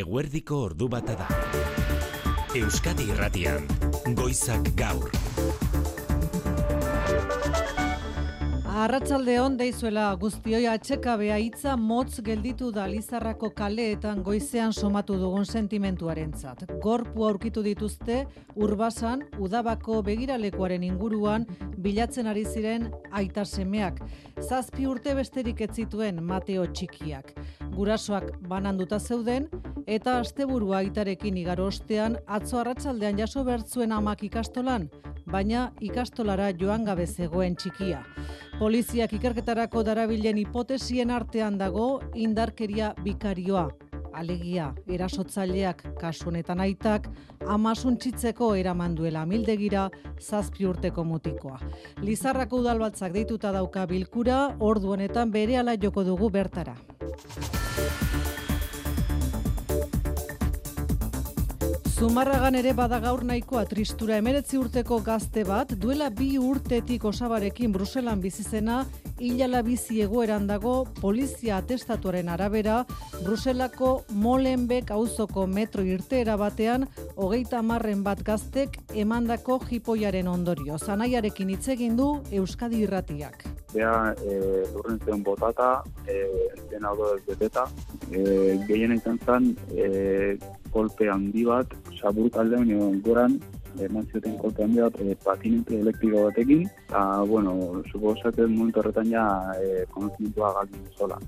Eguerdiko ordu bata da. Euskadi Irratian, Goizak Gaur. Arratsalde on deizuela guztioi atxekabea hitza motz gelditu da Lizarrako kaleetan goizean somatu dugun sentimentuarentzat. Gorpu aurkitu dituzte urbasan udabako begiralekuaren inguruan bilatzen ari ziren aita semeak. Zazpi urte besterik ez zituen Mateo txikiak. Gurasoak bananduta zeuden eta asteburua aitarekin igaro ostean atzo arratsaldean jaso bertzuen amak ikastolan, baina ikastolara joan gabe zegoen txikia. Poliziak ikerketarako darabilen hipotesien artean dago indarkeria bikarioa. Alegia, erasotzaileak kasu honetan aitak, ama suntsitzeko eraman duela mildegira zazpi urteko mutikoa. Lizarrako udalbatzak deituta dauka bilkura, ordu honetan berehala joko dugu bertara. Zumarragan ere bada gaur nahikoa tristura emeretzi urteko gazte bat, duela bi urtetik osabarekin Bruselan bizizena, hilala bizi egoeran dago polizia atestatuaren arabera, Bruselako Molenbeek auzoko metro irteera batean, hogeita marren bat gaztek emandako jipoiaren ondorio. Zanaiarekin hitz egin du Euskadi irratiak. Bea, e, lurren botata, e, zen hau beteta, e, gehien izan zen, e, kolpe handi bat, sabur talde honi goran, eman zioten kolpe handi bat, e, patinente elektriko batekin, eta, bueno, suposatzen momentu horretan ja, e, konozimentua galdin zola.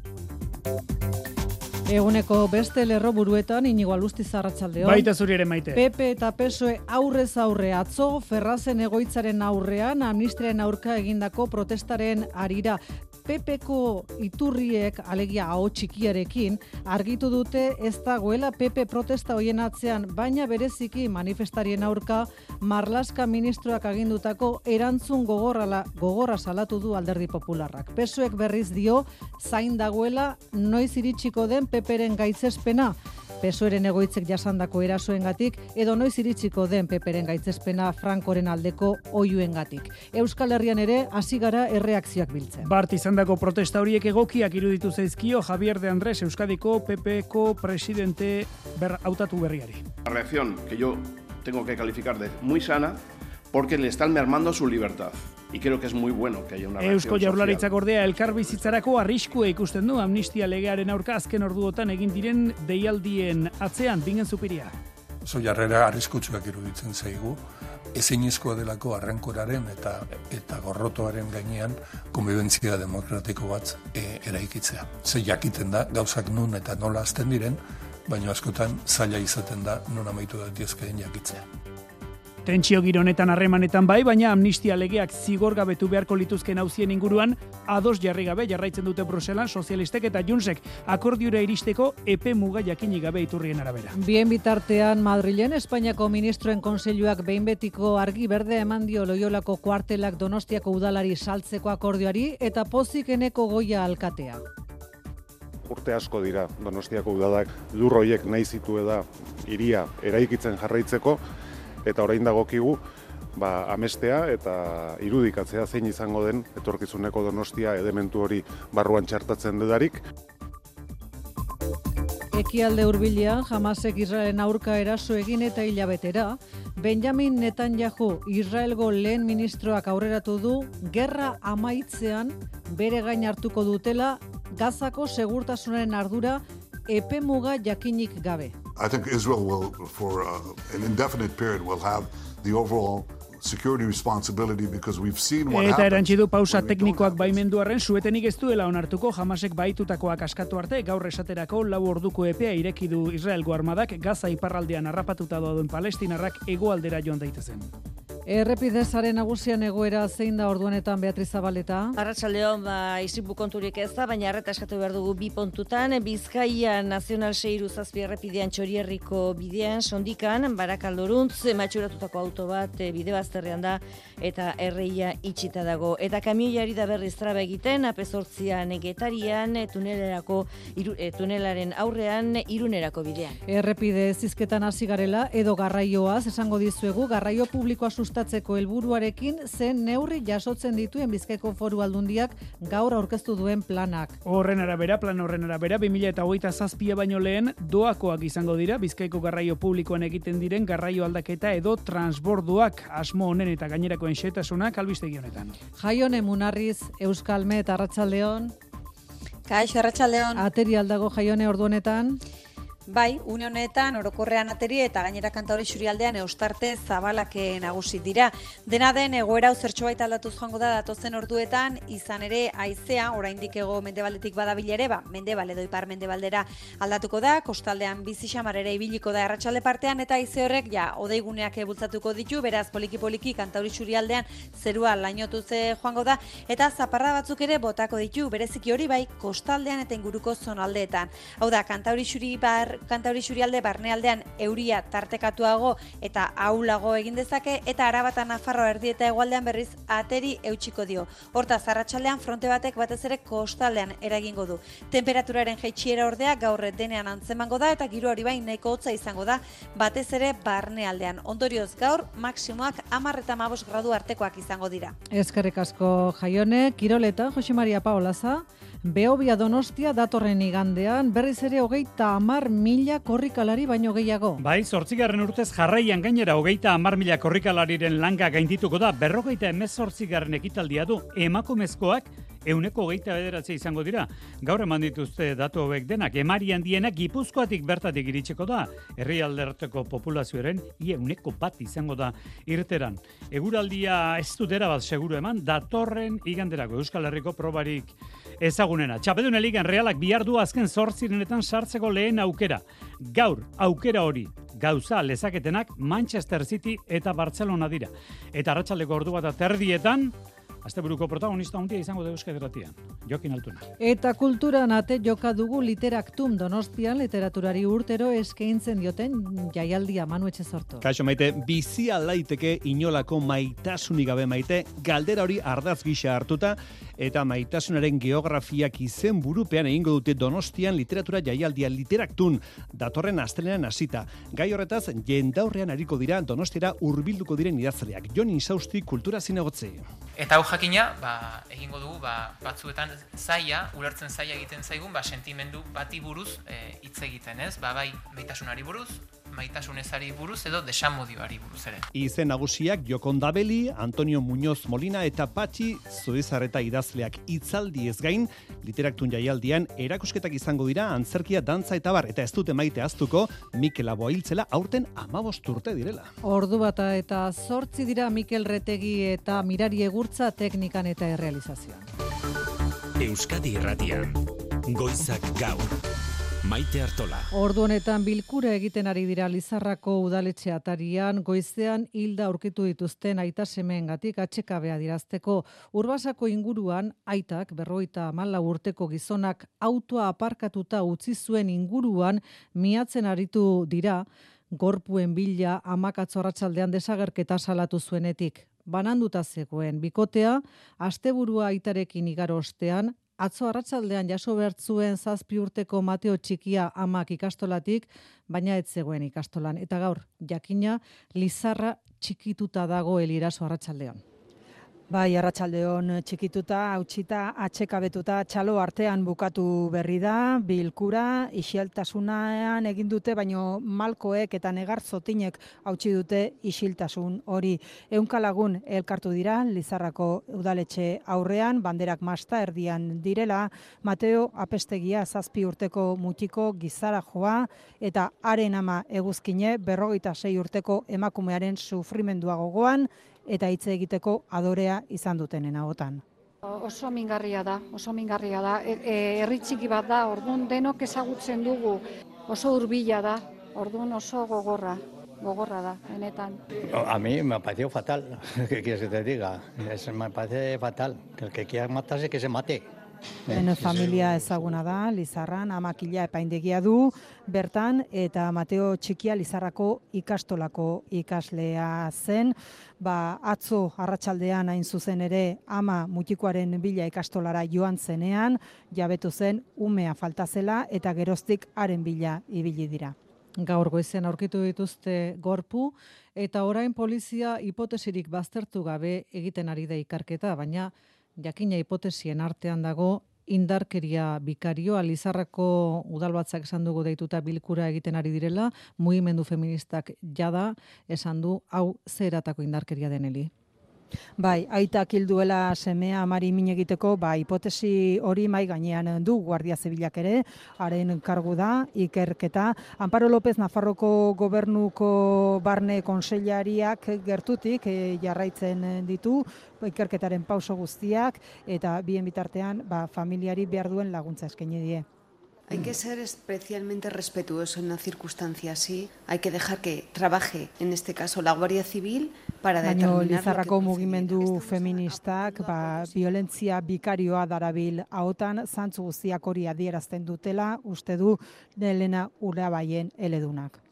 Eguneko beste lerro buruetan, inigo alusti zarratxaldeon. Baita zuri ere maite. Pepe eta PSOE aurrez aurre atzo, ferrazen egoitzaren aurrean, amnistriaren aurka egindako protestaren arira. Pepeko iturriek, alegia hau txikiarekin, argitu dute ez dagoela Pepe protesta hoien atzean, baina bereziki manifestarien aurka, Marlaska ministroak agindutako erantzun gogorrala, gogorra salatu du alderdi popularrak. Pesoek berriz dio, zain dagoela, noiz iritsiko den Peperen gaitzespena, Pesoeren egoitzek jasandako erasoengatik edo noiz iritsiko den Peperen gaitzespena Frankoren aldeko oiuengatik. Euskal Herrian ere hasi gara erreakzioak biltzen. Bart izandako protesta horiek egokiak iruditu zaizkio Javier de Andrés Euskadiko PPko presidente ber hautatu berriari. La reacción que yo tengo que calificar de muy sana porque le están mermando su libertad. Y creo que es muy bueno que haya una reacción Eusko Jaurlaritzak ordea elkar bizitzarako arriskua ikusten du amnistia legearen aurka azken orduotan egin diren deialdien atzean bingen zupiria. oso jarrera arriskutsuak iruditzen zaigu, ezinezkoa delako arrankoraren eta eta gorrotoaren gainean konbibentzia demokratiko bat e, eraikitzea. Ze jakiten da gauzak nun eta nola azten diren, baina askotan zaila izaten da non amaitu datiozkeen jakitzea. Tentsio giro honetan harremanetan bai, baina amnistia legeak zigorgabetu beharko lituzken hauzien inguruan ados jarri gabe jarraitzen dute Bruselan sozialistek eta Junsek akordiora iristeko epe muga jakinik gabe iturrien arabera. Bien bitartean Madrilen Espainiako ministroen kontseiluak behin betiko argi berde eman dio Loiolako kuartelak Donostiako udalari saltzeko akordioari eta pozikeneko goia alkatea. urte asko dira Donostiako udadak lur hoiek nahi zitu da hiria eraikitzen jarraitzeko eta orain dagokigu ba, amestea eta irudikatzea zein izango den etorkizuneko Donostia elementu hori barruan txartatzen dudarik. Ekialde hurbilean Hamasek Israelen aurka eraso egin eta hilabetera, Benjamin Netanyahu Israelgo lehen ministroak aurreratu du gerra amaitzean bere gain hartuko dutela Gazako segurtasunaren ardura epe muga jakinik gabe. I think Israel will, for uh, an indefinite period, will have the overall security responsibility because we've seen what Eta erantzi du pausa teknikoak baimendu arren suetenik ez duela onartuko jamasek baitutakoak askatu arte gaur esaterako lau orduko epea ireki du Israelgo armadak Gaza iparraldean harrapatuta dauden palestinarrak hegoaldera joan daitezen. Errepidezaren nagusian egoera zein da orduanetan Beatriz Zabaleta? Arratsaldeon ba istripu konturik ez da, baina arreta eskatu behar dugu bi pontutan. Bizkaia Nazional Seiru zazpi errepidean txorierriko bidean, sondikan, barakaldoruntz, matxuratutako auto bat e, bide bazterrean da, eta erreia itxita dago. Eta kamioiari da berriz traba egiten, apezortzian getarian, e, tunelerako, iru, e, tunelaren aurrean, irunerako bidean. Errepide zizketan hasi garela edo garraioaz esango dizuegu garraio publikoa sustatzeko helburuarekin zen neurri jasotzen dituen Bizkaiko Foru Aldundiak gaur aurkeztu duen planak. Horren arabera, plan horren arabera, 2008 zazpia baino lehen doakoak izango dira Bizkaiko garraio publikoan egiten diren garraio aldaketa edo transborduak asmo honen eta gainerako enxetasunak albistegi honetan. Jaione Munarriz, Euskalme eta Arratsaldeon. Kaixo, Arratsaldeon. Ateri aldago Jaione ordu honetan. Bai, une honetan orokorrean ateri eta gainera kantauri xurialdean eustarte zabalake nagusi dira. Dena den egoera zertxo baita aldatuz joango da datozen orduetan, izan ere aizea, oraindik ego mendebaletik badabil ere, ba, mendebal edo ipar mendebaldera aldatuko da, kostaldean bizi xamar ere ibiliko da erratxalde partean, eta aize horrek, ja, odeiguneak ebultzatuko ditu, beraz poliki-poliki kantauri xurialdean zerua lainotu joango da, eta zaparra batzuk ere botako ditu, bereziki hori bai, kostaldean eta inguruko zonaldeetan. Hau da, kantauri xuri bar kantauri xurialde barnealdean euria tartekatuago eta aulago egin dezake eta arabata nafarro erdi eta egualdean berriz ateri eutxiko dio. Horta zarratxaldean fronte batek batez ere kostaldean eragingo du. Temperaturaren jaitsiera ordea gaurre denean antzemango da eta giro hori bain nahiko hotza izango da batez ere barnealdean. Ondorioz gaur maksimoak amarreta mabos gradu artekoak izango dira. Ezkerrik asko jaione, Kiroleta, Jose Maria Paolaza, Beobia Donostia datorren igandean, berriz ere hogeita amar mila korrikalari baino gehiago. Bai, zortzigarren urtez jarraian gainera hogeita amar mila korrikalariren langa gaindituko da, berrogeita emez zortzigarren ekitaldia du, emakumezkoak euneko hogeita bederatzea izango dira. Gaur eman dituzte datu hauek denak, emari handienak gipuzkoatik bertatik iritseko da, herri alderteko populazioaren euneko bat izango da irteran. Eguraldia ez dutera bat seguru eman, datorren iganderako Euskal Herriko probarik ezagunena. Txapedun eligen realak bihar du azken zortzirenetan sartzeko lehen aukera. Gaur, aukera hori, gauza lezaketenak Manchester City eta Barcelona dira. Eta arratsaldeko ordu bat aterdietan, Asteburuko protagonista hondia izango da Euskadi Gratian. Jokin Altuna. Eta kulturan ate joka dugu literaktum Donostian literaturari urtero eskaintzen dioten jaialdia Manu Etxezorto. Kaixo maite, bizia laiteke inolako maitasunik gabe maite, galdera hori ardaz gisa hartuta eta maitasunaren geografiak izen burupean egingo dute Donostian literatura jaialdia literaktun datorren astelenan hasita. Gai horretaz jendaurrean ariko dira Donostiara hurbilduko diren idazleak. Jon Insausti kultura zinegotze. Eta hau jakina, ba, egingo dugu, ba, batzuetan zaia, ulertzen zaia egiten zaigun, ba, sentimendu bati buruz eh, hitz egiten, ez? Ba, bai, maitasunari buruz, maitasun ezari buruz edo desamodioari buruz ere. Izen nagusiak Jokon Dabeli, Antonio Muñoz Molina eta Patxi Zuizarreta idazleak itzaldi ez gain, literaktun jaialdian erakusketak izango dira antzerkia dantza eta bar, eta ez dute maite aztuko Mikel Aboailtzela aurten amabost urte direla. Ordu bata eta zortzi dira Mikel Retegi eta Mirari Egurtza teknikan eta errealizazioan. Euskadi Irratian, Goizak Gaur. Maite Artola. Ordu honetan bilkura egiten ari dira Lizarrako udaletxe atarian, goizean hilda aurkitu dituzten aita semeengatik atxekabea dirazteko urbasako inguruan aitak berroita mala urteko gizonak autoa aparkatuta utzi zuen inguruan miatzen aritu dira gorpuen bila amakatzo arratsaldean desagerketa salatu zuenetik. Bananduta zegoen bikotea, asteburua aitarekin igaro ostean, Atzo arratsaldean jaso bertzuen zazpi urteko Mateo txikia amak ikastolatik, baina ez zegoen ikastolan. Eta gaur, jakina, Lizarra txikituta dago eliraso arratsaldean. Bai, arratsaldeon txikituta, hautsita, atxekabetuta, txalo artean bukatu berri da, bilkura, isiltasunean egin dute, baino malkoek eta negar zotinek hautsi dute isiltasun hori. Eunka lagun elkartu dira, Lizarrako udaletxe aurrean, banderak masta erdian direla, Mateo apestegia zazpi urteko mutiko gizara joa, eta haren ama eguzkine berrogeita sei urteko emakumearen sufrimendua gogoan, eta hitz egiteko adorea izan dutenen agotan. Oso mingarria da, oso mingarria da. E, e, herri txiki bat da, orduan denok ezagutzen dugu, oso hurbila da, orduan oso gogorra, gogorra da, benetan. A mí me ha parecido fatal, ¿qué quieres que te diga? Es, me parece fatal, que el que quiera matarse, que se mate. Ben familia ezaguna da, Lizarran, amakila epaindegia du, bertan, eta Mateo Txikia Lizarrako ikastolako ikaslea zen, ba, atzo arratsaldean hain zuzen ere ama mutikoaren bila ikastolara joan zenean, jabetu zen umea falta zela eta geroztik haren bila ibili dira. Gaur goizean aurkitu dituzte gorpu eta orain polizia hipotesirik baztertu gabe egiten ari da ikarketa, baina jakina hipotesien artean dago indarkeria bikario Alizarrako udalbatzak esan dugu deituta bilkura egiten ari direla, mugimendu feministak jada esan du hau zeratako indarkeria deneli. Bai, aita kilduela semea amari min egiteko, ba, hipotesi hori mai gainean du Guardia Zibilak ere, haren kargu da, ikerketa. Amparo López Nafarroko gobernuko barne konseilariak gertutik e, jarraitzen ditu, ikerketaren pauso guztiak, eta bien bitartean, ba, familiari behar duen laguntza eskaini die. Hay que ser especialmente respetuoso en una circunstancia así. Hay que dejar que trabaje, en este caso, la Guardia Civil para Baino. Lizarrako mugimendu feministak, ba, violentzia bikarioa darabil haotan, zantzu guztiak hori adierazten dutela, uste du, Elena Urabaien eledunak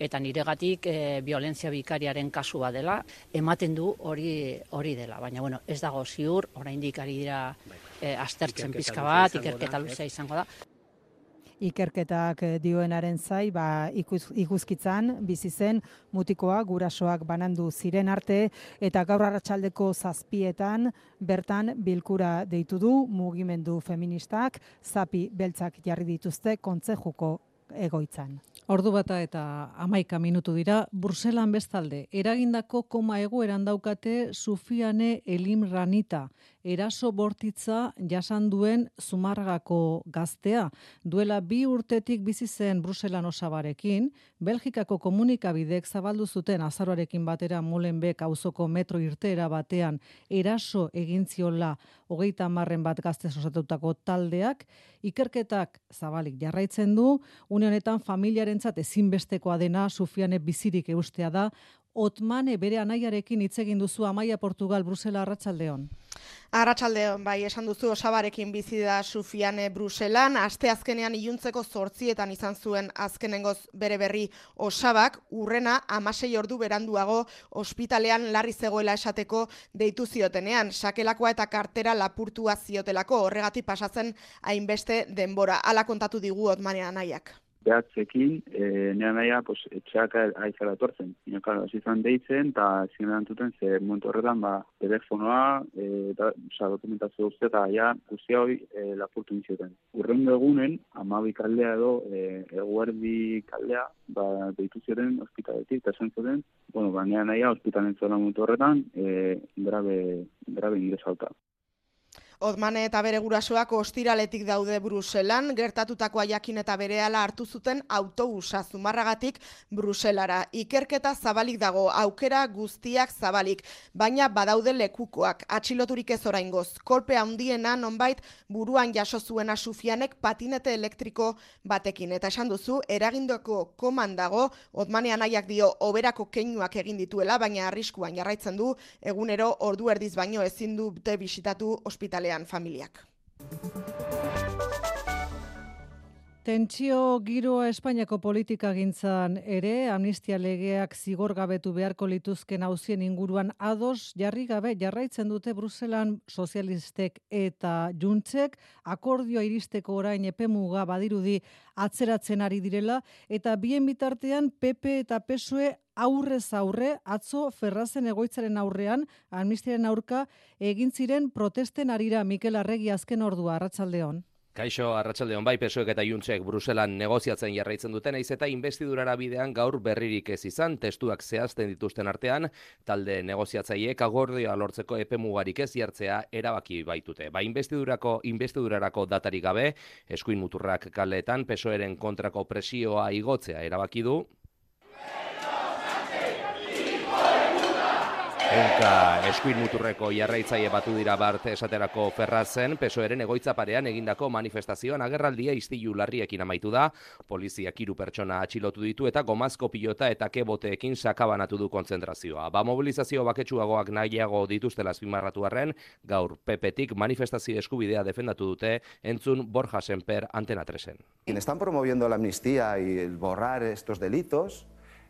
eta niregatik e, violentzia bikariaren kasua dela, ematen du hori hori dela. Baina, bueno, ez dago ziur, oraindik ari dira e, aztertzen pizka bat, ikerketa luzea izango da ikerketak eh, dioenaren zai, ba, ikus, ikuskitzan, bizi zen mutikoa gurasoak banandu ziren arte, eta gaur arratsaldeko zazpietan, bertan bilkura deitu du mugimendu feministak, zapi beltzak jarri dituzte kontzejuko egoitzan. Ordu bata eta amaika minutu dira, Bruselan bestalde, eragindako koma egoeran daukate Sufiane Elim Ranita, eraso bortitza jasan duen Zumargako gaztea. Duela bi urtetik bizi zen Bruselan osabarekin, Belgikako komunikabidek zabaldu zuten azaroarekin batera Molenbeek auzoko metro irteera batean eraso egin ziola. Hogeita marren bat gazte osatutako taldeak, ikerketak zabalik jarraitzen du, une honetan familiarentzat ezinbestekoa dena Sufiane bizirik eustea da, Otmane bere anaiarekin hitz egin duzu Amaia Portugal Brusela Arratsaldeon. Arratsaldeon bai esan duzu osabarekin bizi da Sufiane Bruselan, aste azkenean iluntzeko 8etan izan zuen azkenengoz bere berri osabak, urrena 16 ordu beranduago ospitalean larri zegoela esateko deitu ziotenean, sakelakoa eta kartera lapurtua ziotelako, horregatik pasatzen hainbeste denbora. Hala kontatu digu Otmane anaiak behatzekin, e, nea naia, pues, etxeak aizara etortzen. Ino, klar, hasi zan deitzen, eta zinean duten, ze momentu horretan, ba, telefonoa, e, da, oza, dokumentazio guzti, eta ja, guzti hori e, lapurtu nizioten. Urrengo egunen, amabi kaldea edo, e, eguerdi kaldea, ba, deitu ziren ospitaletik, eta esan zuten, bueno, ba, nea naia, ospitalen zuela momentu horretan, e, grabe, grabe ingresauta. Odmane eta bere gurasoak ostiraletik daude Bruselan, gertatutakoa jakin eta berehala hartu zuten autobusa zumarragatik Bruselara. Ikerketa zabalik dago, aukera guztiak zabalik, baina badaude lekukoak, atxiloturik ez oraingoz. Kolpe handiena nonbait buruan jaso zuena sufianek patinete elektriko batekin. Eta esan duzu, eragindoko koman dago, Odmane anaiak dio oberako keinuak egin dituela, baina arriskuan jarraitzen du, egunero ordu erdiz baino ezin dute bisitatu Dejan Familiak. Tentsio giroa Espainiako politika gintzan ere, amnistia legeak zigor gabetu beharko lituzken hauzien inguruan ados, jarri gabe jarraitzen dute Bruselan sozialistek eta juntzek, akordioa iristeko orain epemuga badirudi atzeratzen ari direla, eta bien bitartean PP eta PSOE aurrez aurre, atzo ferrazen egoitzaren aurrean, amnistiaren aurka, egin ziren protesten arira Mikel Arregi azken ordua, arratsaldeon. Kaixo, arratsaldeon bai, pesoek eta juntzek Bruselan negoziatzen jarraitzen duten, eiz eta investidurara bidean gaur berririk ez izan, testuak zehazten dituzten artean, talde negoziatzaiek agordioa lortzeko epe mugarik ez jartzea erabaki baitute. Ba, investidurako, investidurarako datarik gabe, eskuin muturrak kaletan, pesoeren kontrako presioa igotzea erabaki du, Eunka eskuin muturreko jarraitzaile batu dira bart esaterako ferrazen, pesoeren egoitza parean egindako manifestazioan agerraldia iztilu larriekin amaitu da, poliziak hiru pertsona atxilotu ditu eta gomazko pilota eta keboteekin sakabanatu du kontzentrazioa. Ba mobilizazio baketsuagoak nahiago dituztela azpimarratu arren, gaur pepetik manifestazio eskubidea defendatu dute entzun Borja Semper antena tresen. Están promoviendo la amnistía y el borrar estos delitos,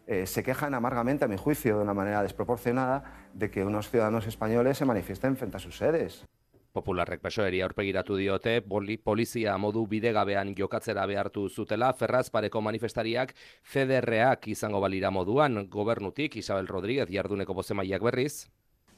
eh, se quejan amargamente, a mi juicio, de una manera desproporcionada, de que unos ciudadanos españoles se manifiesten frente a sus sedes. Popularrek pesoeri aurpegiratu diote, boli, polizia modu bidegabean jokatzera behartu zutela, Ferraz pareko manifestariak CDRak izango balira moduan, gobernutik Isabel Rodríguez jarduneko bozemaiak berriz.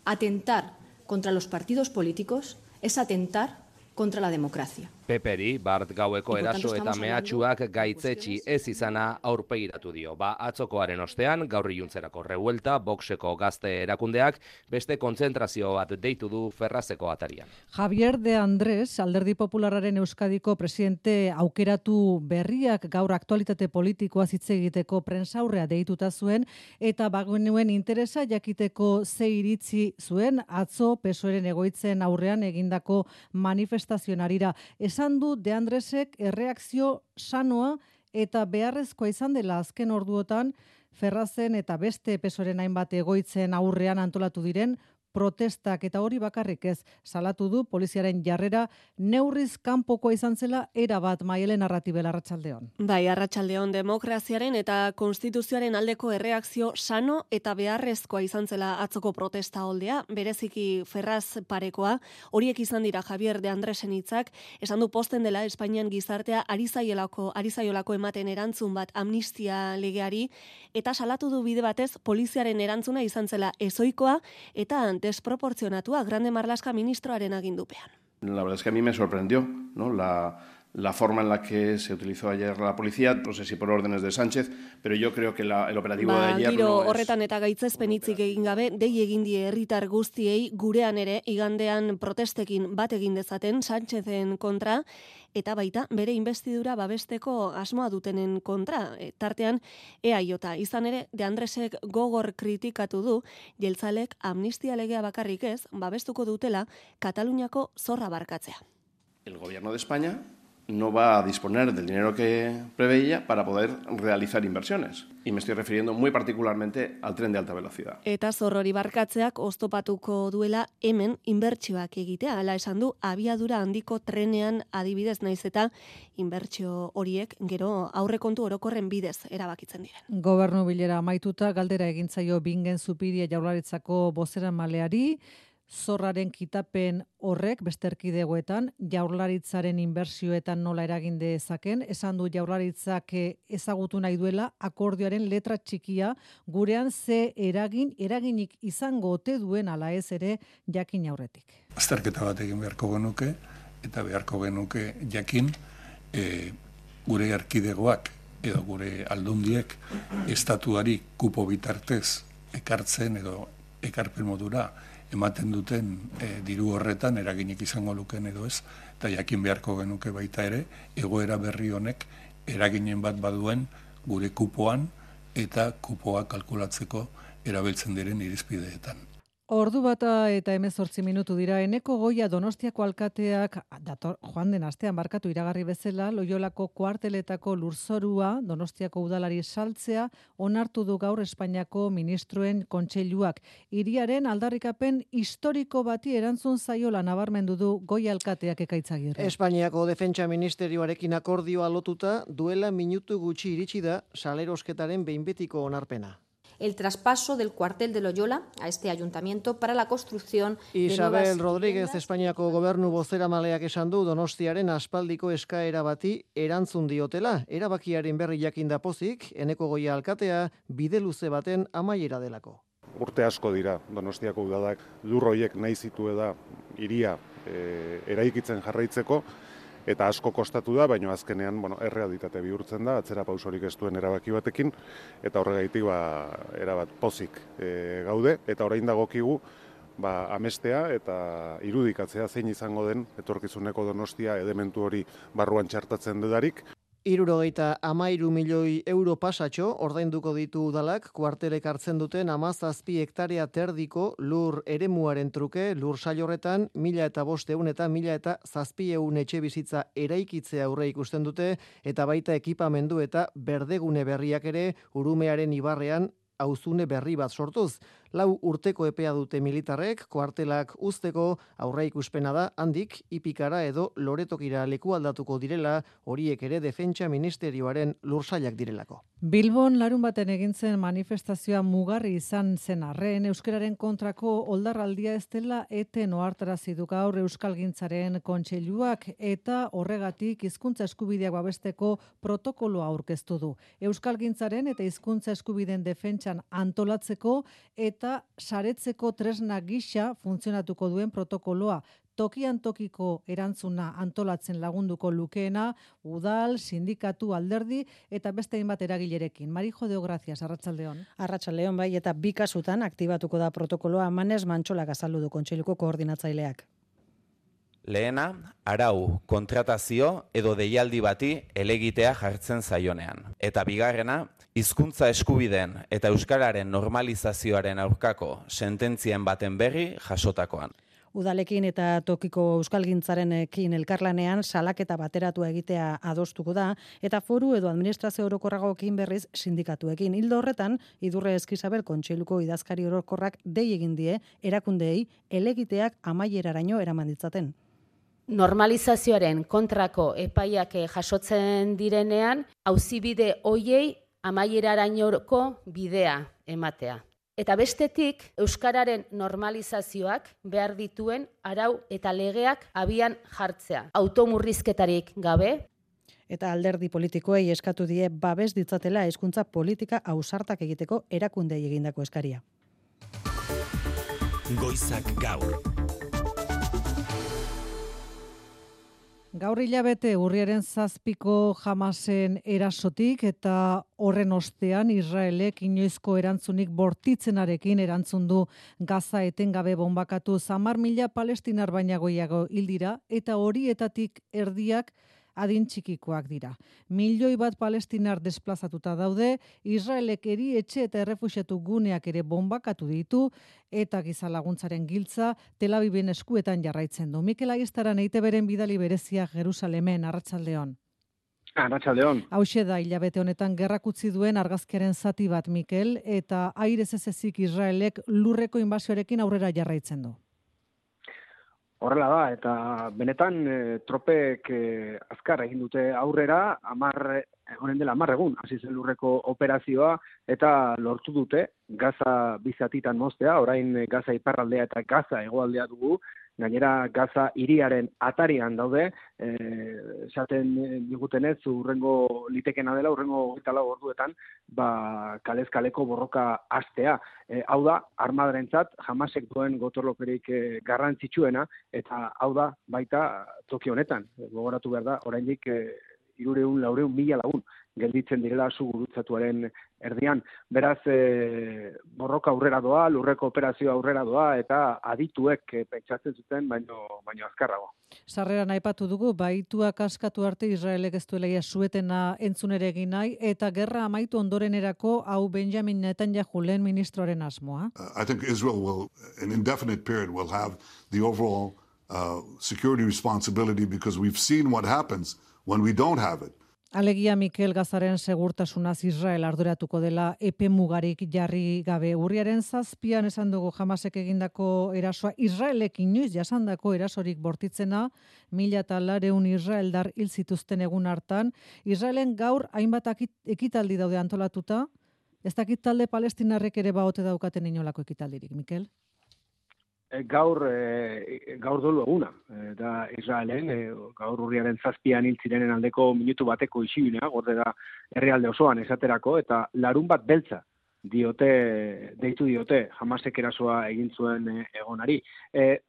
Atentar contra los partidos políticos es atentar contra la democracia. Peperi, Bart gaueko eraso eta mehatxuak gaitzetsi ez izana aurpegiratu dio. Ba, atzokoaren ostean, gaur iluntzerako revuelta, boxeko gazte erakundeak, beste kontzentrazio bat deitu du ferrazeko atarian. Javier de Andrés, alderdi popularraren Euskadiko presidente aukeratu berriak gaur aktualitate politikoa hitz egiteko prensaurrea deituta zuen eta bagenuen interesa jakiteko ze iritzi zuen atzo pesoeren egoitzen aurrean egindako manifestazionarira. Esan du de Andresek erreakzio sanoa eta beharrezkoa izan dela azken orduotan. Ferrazen eta beste pesoren hainbat egoitzen aurrean antolatu diren protestak eta hori bakarrik ez salatu du poliziaren jarrera neurriz kanpokoa izan zela era bat maiele narratibel arratsaldeon. Bai, arratsaldeon demokraziaren eta konstituzioaren aldeko erreakzio sano eta beharrezkoa izan zela atzoko protesta holdea, bereziki ferraz parekoa, horiek izan dira Javier de Andresen hitzak, esan du posten dela Espainian gizartea ari zaiolako, ari zaiolako ematen erantzun bat amnistia legeari, eta salatu du bide batez poliziaren erantzuna izan zela ezoikoa eta desproportzionatua Grande Marlaska ministroaren agindupean. La verdad es que a mí me sorprendió, ¿no? La, la forma en la que se utilizó ayer la policía, no sé si por órdenes de Sánchez, pero yo creo que la, el operativo de Ba, ayer giro no es... horretan eta gaitzezpen hitzik egin gabe, dei egin die herritar guztiei gurean ere igandean protestekin bat egin dezaten Sánchezen kontra eta baita bere investidura babesteko asmoa dutenen kontra. E, tartean EAJ izan ere De Andresek gogor kritikatu du jeltzalek amnistia legea bakarrik ez babestuko dutela Kataluniako zorra barkatzea. El gobierno de España no va a disponer del dinero que preveía para poder realizar inversiones. Y me estoy refiriendo muy particularmente al tren de alta velocidad. Eta zorrori barkatzeak oztopatuko duela hemen inbertsioak egitea. Hala esan du, abiadura handiko trenean adibidez naiz eta inbertsio horiek gero aurrekontu orokorren bidez erabakitzen diren. Gobernu bilera amaituta galdera egintzaio bingen zupiria jaurlaritzako bozera maleari, zorraren kitapen horrek besterkidegoetan jaurlaritzaren inbertsioetan nola eragin dezaken, esan du jaurlaritzak eh, ezagutu nahi duela akordioaren letra txikia gurean ze eragin eraginik izango ote duen ala ez ere jakin aurretik. Azterketa bat egin beharko genuke, eta beharko genuke jakin e, gure arkidegoak edo gure aldundiek estatuari kupo bitartez ekartzen edo ekarpen modura ematen duten e, diru horretan eraginik izango luken edo ez, eta jakin beharko genuke baita ere, egoera berri honek eraginen bat baduen gure kupoan eta kupoa kalkulatzeko erabiltzen diren irizpideetan. Ordu bata eta emezortzi minutu dira, eneko goia donostiako alkateak, dator, joan den astean barkatu iragarri bezala, loiolako kuarteletako lurzorua donostiako udalari saltzea, onartu du gaur Espainiako ministroen kontseiluak. Iriaren aldarrikapen historiko bati erantzun zaiola nabarmendu du goia alkateak ekaitzagirre. Espainiako Defentsa Ministerioarekin akordioa lotuta duela minutu gutxi iritsi da salerosketaren behinbetiko onarpena. El traspaso del cuartel de Loyola a este ayuntamiento para la construcción de Isabel Rodríguez Espainiako gobernu bozera maleak esan du Donostiaren aspaldiko eskaera bati erantzun diotela. Erabakiaren berri jakin da pozik, eneko goia alkatea bide luze baten amaiera delako. Urte asko dira Donostiako udadak lurroiek nahi zitu da iria e, eraikitzen jarraitzeko, eta asko kostatu da, baina azkenean bueno, errealitate bihurtzen da, atzera pausorik ez duen erabaki batekin, eta horregaitik ba, erabat pozik e, gaude, eta orain dagokigu ba, amestea eta irudikatzea zein izango den etorkizuneko donostia elementu hori barruan txartatzen dudarik. Irurogeita amairu milioi euro pasatxo ordainduko ditu udalak kuartelek hartzen duten amazazpi hektarea terdiko lur eremuaren truke lur sailorretan mila eta bosteun eta mila eta zazpieun etxe bizitza eraikitzea aurre ikusten dute eta baita ekipamendu eta berdegune berriak ere urumearen ibarrean auzune berri bat sortuz. Lau urteko epea dute militarrek, kuartelak usteko aurra ikuspena da, handik, ipikara edo loretokira leku aldatuko direla, horiek ere defentsa ministerioaren lursailak direlako. Bilbon larun baten egintzen manifestazioa mugarri izan zen arren, euskararen kontrako oldarraldia ez dela eten oartarazi du gaur euskalgintzaren kontseiluak eta horregatik hizkuntza eskubideak babesteko protokoloa aurkeztu du. Euskalgintzaren eta hizkuntza eskubideen defentsan antolatzeko eta saretzeko tresna gisa funtzionatuko duen protokoloa tokian tokiko erantzuna antolatzen lagunduko lukeena, udal, sindikatu, alderdi eta beste hainbat eragilerekin. Marijo de Gracias, Arratsaldeon. Arratsaldeon bai eta bi kasutan aktibatuko da protokoloa Manes Mantxolak azaldu du kontseiluko koordinatzaileak. Lehena, arau, kontratazio edo deialdi bati elegitea jartzen zaionean. Eta bigarrena, hizkuntza eskubideen eta euskararen normalizazioaren aurkako sententzien baten berri jasotakoan. Udalekin eta tokiko euskalgintzarenekin elkarlanean salaketa bateratu egitea adostuko da eta foru edo administrazio orokorragoekin berriz sindikatuekin. Hildo horretan, Idurre Eskizabel kontseiluko idazkari orokorrak dei egin die erakundeei elegiteak amaieraraino eraman ditzaten. Normalizazioaren kontrako epaiak jasotzen direnean, auzibide hoiei amaierarainoko bidea ematea. Eta bestetik, Euskararen normalizazioak behar dituen arau eta legeak abian jartzea. Automurrizketarik gabe. Eta alderdi politikoei eskatu die babes ditzatela hezkuntza politika ausartak egiteko erakundei egindako eskaria. Goizak gaur. Gaur hilabete urriaren zazpiko jamasen erasotik eta horren ostean Israelek inoizko erantzunik bortitzenarekin erantzun du Gaza etengabe bombakatu zamar mila palestinar baina goiago hildira eta horietatik erdiak adin txikikoak dira. Milioi bat palestinar desplazatuta daude, Israelek eri etxe eta errefusiatu guneak ere bombakatu ditu, eta gizalaguntzaren giltza Tel Aviven eskuetan jarraitzen du. Mikel Aiztaran eite beren bidali berezia Jerusalemen, Arratxaldeon. Arratxaldeon. Hau da hilabete honetan gerrak utzi duen argazkeren zati bat, Mikel, eta airez ez ezik Israelek lurreko inbasioarekin aurrera jarraitzen du. Horrela da, eta benetan e, tropek e, azkar egin dute aurrera, amar, honen dela amar egun, hasi zen lurreko operazioa, eta lortu dute gaza bizatitan moztea, orain gaza iparraldea eta gaza egoaldea dugu, gainera gaza iriaren atarian daude, eh, esaten digutenez, urrengo litekena dela, urrengo gitala orduetan, ba, kalez kaleko borroka astea. E, hau da, armadarentzat, jamasek duen gotorlokerik e, garrantzitsuena, eta hau da, baita, toki honetan, gogoratu behar da, oraindik e, irureun, laureun, mila lagun gelditzen direla zu gurutzatuaren erdian. Beraz, e, borroka aurrera doa, lurreko operazio aurrera doa, eta adituek e, pentsatzen zuten, baino, baino azkarrago. Sarrera aipatu dugu, baituak askatu arte Israelek ez duela suetena entzunere egin nahi, eta gerra amaitu ondorenerako hau Benjamin Netanyahu lehen ministroaren asmoa. Uh, I think Israel will, an indefinite period, will have the overall uh, security responsibility because we've seen what happens when we don't have it. Alegia Mikel Gazaren segurtasunaz Israel arduratuko dela epe mugarik jarri gabe. Urriaren zazpian esan dugu jamasek egindako erasoa Israelek inoiz jasandako erasorik bortitzena, mila eta lareun Israeldar hil zituzten egun hartan. Israelen gaur hainbat ekitaldi daude antolatuta, ez dakit talde palestinarrek ere baote daukaten inolako ekitaldirik, Mikel? E, gaur e, gaur dolu eguna e, da Israelen e, gaur urriaren zazpian hiltzirenen aldeko minutu bateko isilunea gorde da herrialde osoan esaterako eta larun bat beltza diote deitu diote jamasek erasoa egin zuen egonari. E,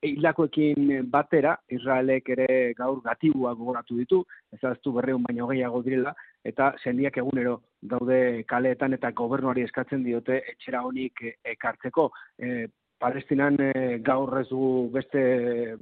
batera Israelek ere gaur gatibua gogoratu ditu ezaztu berreun baino gehiago direla eta sendiak egunero daude kaleetan eta gobernuari eskatzen diote etxera honik ekartzeko. E, Palestinan e, gaur ez du beste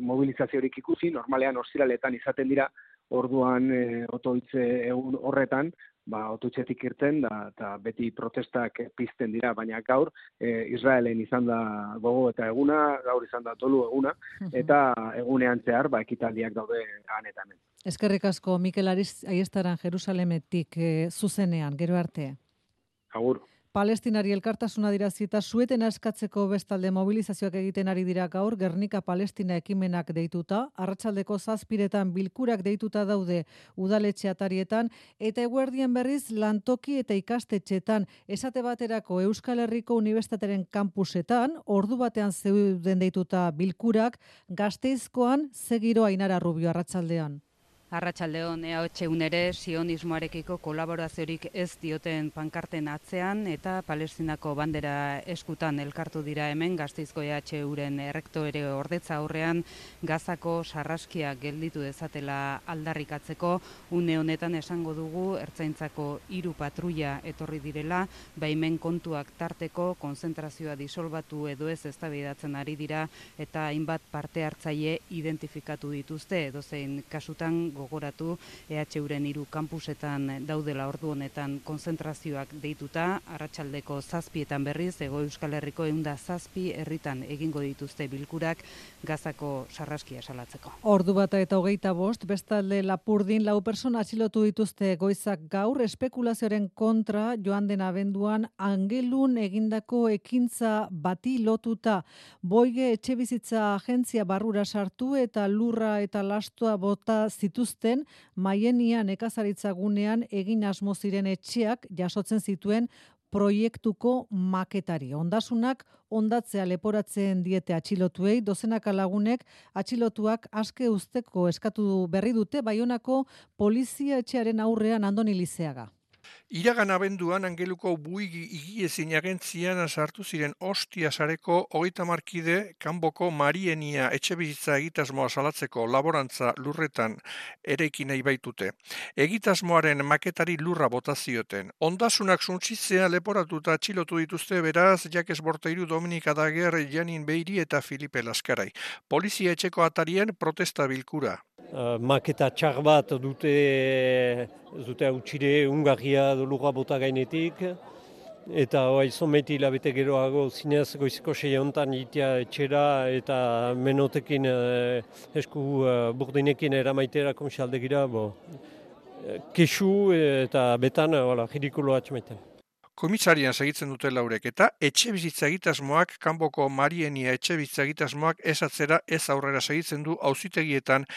mobilizaziorik ikusi, normalean ostiraletan izaten dira, orduan e, otoitze egun horretan, ba, otoitzetik irten, da, eta beti protestak pizten dira, baina gaur e, Israelen izan da gogo eta eguna, gaur izan da tolu eguna, eta egunean zehar, ba, ekitaldiak daude ganetan. Eskerrik asko, Mikel Ariz, aiestaran Jerusalemetik e, zuzenean, gero arte. Agur. Palestinari elkartasuna dirazi eta sueten askatzeko bestalde mobilizazioak egiten ari dira gaur Gernika Palestina ekimenak deituta, arratsaldeko zazpiretan bilkurak deituta daude udaletxe atarietan, eta eguerdien berriz lantoki eta ikastetxetan esate baterako Euskal Herriko Unibertsitateren kampusetan, ordu batean zeuden deituta bilkurak, gazteizkoan zegiro ainara rubio arratsaldean. Arratxaldeon EH unere sionismoarekiko kolaboraziorik ez dioten pankarten atzean eta palestinako bandera eskutan elkartu dira hemen gazteizko EH uren errekto ere ordetza aurrean gazako sarraskia gelditu dezatela aldarrikatzeko. Une honetan esango dugu ertzaintzako hiru patrulla etorri direla baimen kontuak tarteko konzentrazioa disolbatu edo ez eztabaidatzen ari dira eta hainbat parte hartzaile identifikatu dituzte edozein kasutan gogoratu EHUren hiru kampusetan daudela ordu honetan konzentrazioak deituta. Arratsaldeko zazpietan berriz ego Euskal Herriko eunda zazpi herritan egingo dituzte bilkurak gazako sarraskia salatzeko. Ordu bata eta hogeita bost, bestalde lapurdin lau persona atxilotu dituzte goizak gaur. Espekulazioaren kontra joan den abenduan angelun egindako ekintza bati lotuta. Boige etxe bizitza agentzia barrura sartu eta lurra eta lastoa bota zituz zituzten maienia nekazaritza gunean egin asmo ziren etxeak jasotzen zituen proiektuko maketari. Ondasunak ondatzea leporatzen diete atxilotuei, dozenaka lagunek atxilotuak aske usteko eskatu berri dute baionako polizia etxearen aurrean andoni lizeaga. Iragan abenduan angeluko buigi igiezin agentzian sartu ziren ostia sareko hogeita markide kanboko marienia etxe bizitza egitasmoa salatzeko laborantza lurretan erekin nahi baitute. Egitasmoaren maketari lurra botazioten. Ondasunak suntsitzea leporatuta txilotu dituzte beraz Jakes Borteiru Dominika Dager, Janin Beiri eta Filipe Laskarai. Polizia etxeko atarien protesta bilkura. Uh, maketa txar bat dute dute utxire ungarria lurra bota gainetik. Eta oi someti labete geroago zinez goizko sei hontan itia etxera eta menotekin uh, esku uh, burdinekin eramaitera komisaldegira bo kesu eta betan hola ridikulo atxmaiten Komisarian segitzen dute laurek eta etxe bizitza egitasmoak, kanboko marienia etxe bizitza egitasmoak ez atzera ez aurrera segitzen du auzitegietan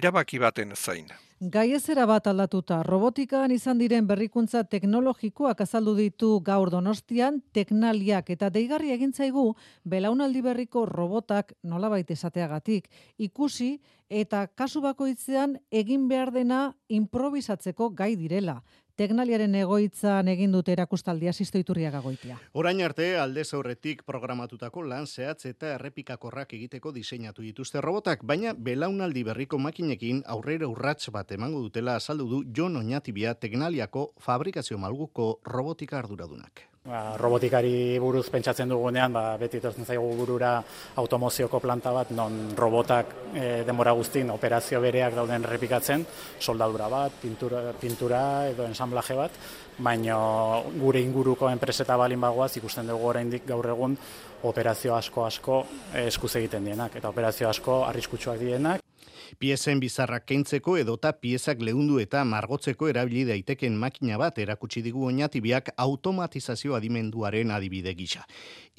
erabaki baten zain. Gai ezera bat aldatuta, robotikan izan diren berrikuntza teknologikoak azaldu ditu gaur donostian, teknaliak eta deigarri egintzaigu belaunaldi berriko robotak nolabait esateagatik ikusi eta kasu bakoitzean egin behar dena improvisatzeko gai direla. Teknaliaren egoitzan egin dute erakustaldia sisto iturriaga. Orain arte alde aurretik programatutako lan zehatz eta errepikakorrak egiteko diseinatu dituzte robotak, baina belaunaldi berriko makinekin aurrera urrats bat emango dutela azaldu du Jon Oñatibia Teknaliako fabrikazio malguko robotika arduradunak. Ba, robotikari buruz pentsatzen dugunean, ba, beti etortzen zaigu burura automozioko planta bat, non robotak e, denbora guztin operazio bereak dauden errepikatzen, soldadura bat, pintura, pintura edo ensamblaje bat, baina gure inguruko enpreseta balin bagoaz ikusten dugu oraindik gaur egun operazio asko asko eskuz egiten dienak, eta operazio asko arriskutsuak dienak. Piezen bizarrak keintzeko edota piezak lehundu eta margotzeko erabili daiteken makina bat erakutsi digu oinatibiak automatizazio adimenduaren adibide gisa.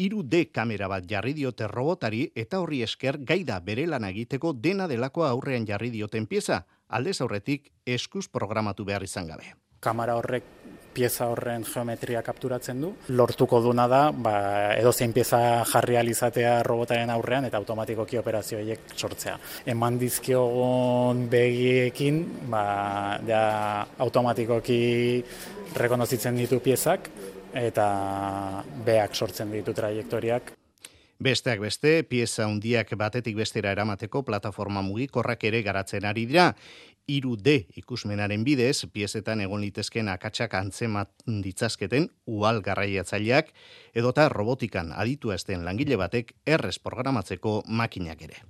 Iru D kamera bat jarri diote robotari eta horri esker gaida bere lan egiteko dena delako aurrean jarri dioten pieza, aldez aurretik eskuz programatu behar izan gabe. Kamera horrek pieza horren geometria kapturatzen du. Lortuko duna da, ba, edo zein pieza jarri alizatea robotaren aurrean eta automatikoki operazioiek sortzea. Eman dizkiogun begiekin, ba, ja, automatikoki rekonozitzen ditu piezak eta beak sortzen ditu trajektoriak. Besteak beste, pieza hundiak batetik bestera eramateko plataforma mugikorrak ere garatzen ari dira iru D ikusmenaren bidez, piezetan egon litezken akatsak antzemat ditzazketen ual garraiatzaileak, edota robotikan aditu esten langile batek errez programatzeko makinak ere.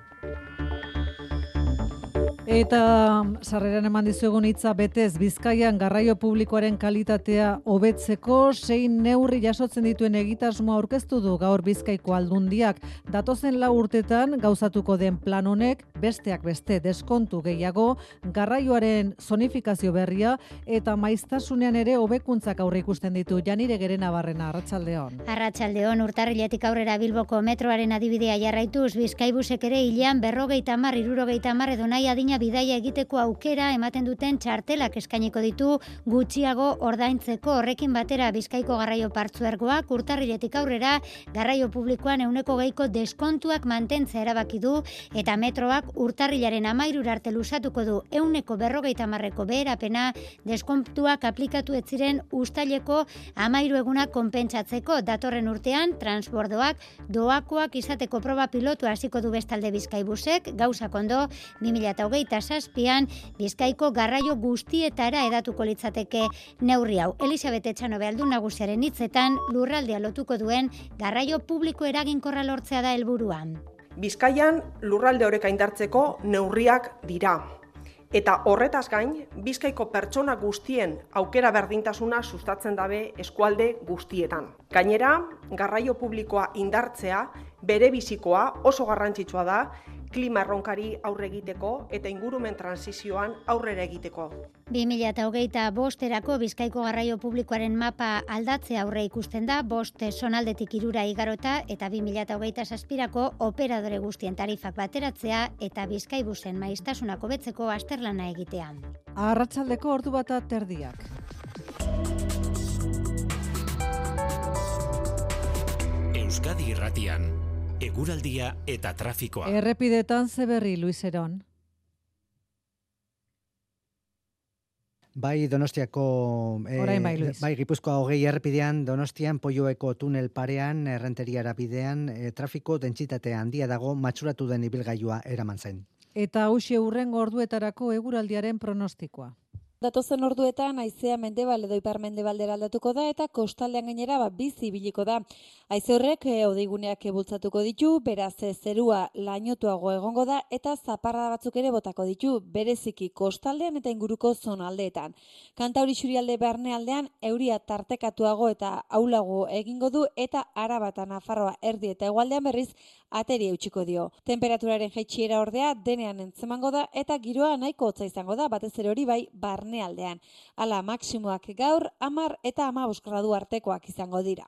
Eta sarreran eman dizuegun hitza betez Bizkaian garraio publikoaren kalitatea hobetzeko zein neurri jasotzen dituen egitasmo aurkeztu du gaur Bizkaiko aldundiak datozen lau urtetan gauzatuko den plan honek besteak beste deskontu gehiago garraioaren zonifikazio berria eta maiztasunean ere hobekuntzak aurre ikusten ditu Janire Gerena Barrena Arratsaldeon. Arratsaldeon urtarriletik aurrera Bilboko metroaren adibidea jarraituz Bizkaibusek ere hilean 50 70 edo nahi adina bidaia egiteko aukera ematen duten txartelak eskainiko ditu gutxiago ordaintzeko horrekin batera Bizkaiko garraio partzuergoak urtarriletik aurrera garraio publikoan euneko geiko deskontuak mantentzea erabaki du eta metroak urtarrilaren amairur arte lusatuko du. Euneko berrogeita marreko beherapena deskontuak aplikatu ez ziren ustaileko amairu eguna konpentsatzeko. Datorren urtean transbordoak doakoak izateko proba pilotu hasiko du bestalde Bizkaibusek gauza kondo 2008 hogeita zazpian bizkaiko garraio guztietara edatuko litzateke neurri hau. Elisabete Etxano behaldu nagusiaren hitzetan lurraldea lotuko duen garraio publiko eraginkorra lortzea da helburuan. Bizkaian lurralde horeka indartzeko neurriak dira. Eta horretaz gain, bizkaiko pertsona guztien aukera berdintasuna sustatzen dabe eskualde guztietan. Gainera, garraio publikoa indartzea, bere bizikoa oso garrantzitsua da, klima erronkari aurre egiteko eta ingurumen transizioan aurrera egiteko. 2008 bosterako Bizkaiko Garraio Publikoaren mapa aldatze aurre ikusten da, bost sonaldetik irura igarota eta 2008 saspirako operadore guztien tarifak bateratzea eta Bizkaibusen maiztasunako betzeko asterlana egitean. Arratsaldeko ordu bata terdiak. Euskadi Irratian eguraldia eta trafikoa. Errepidetan zeberri, Luis Eron. Bai, Donostiako eh, bai, bai, Gipuzkoa hogei errepidean, Donostian Poioeko tunel parean, errenteria bidean, eh, trafiko dentsitate handia dago matxuratu den ibilgailua eraman zen. Eta hausie urrengo orduetarako eguraldiaren pronostikoa. Datozen orduetan aizea mendebal edo ipar mendebaldera aldatuko da eta kostaldean gainera ba, bizi biliko da. Aize horrek e, odeiguneak ebultzatuko ditu, beraz e, zerua lainotuago egongo da eta zaparra batzuk ere botako ditu, bereziki kostaldean eta inguruko zonaldeetan. Kanta hori xurialde barne aldean, euria tartekatuago eta aulago egingo du eta arabata nafarroa erdi eta egualdean berriz ateri eutxiko dio. Temperaturaren jaitxiera ordea denean entzemango da eta giroa nahiko hotza izango da, batez ere hori bai barnealdean. Hala, maksimoak gaur, amar eta ama gradu artekoak izango dira.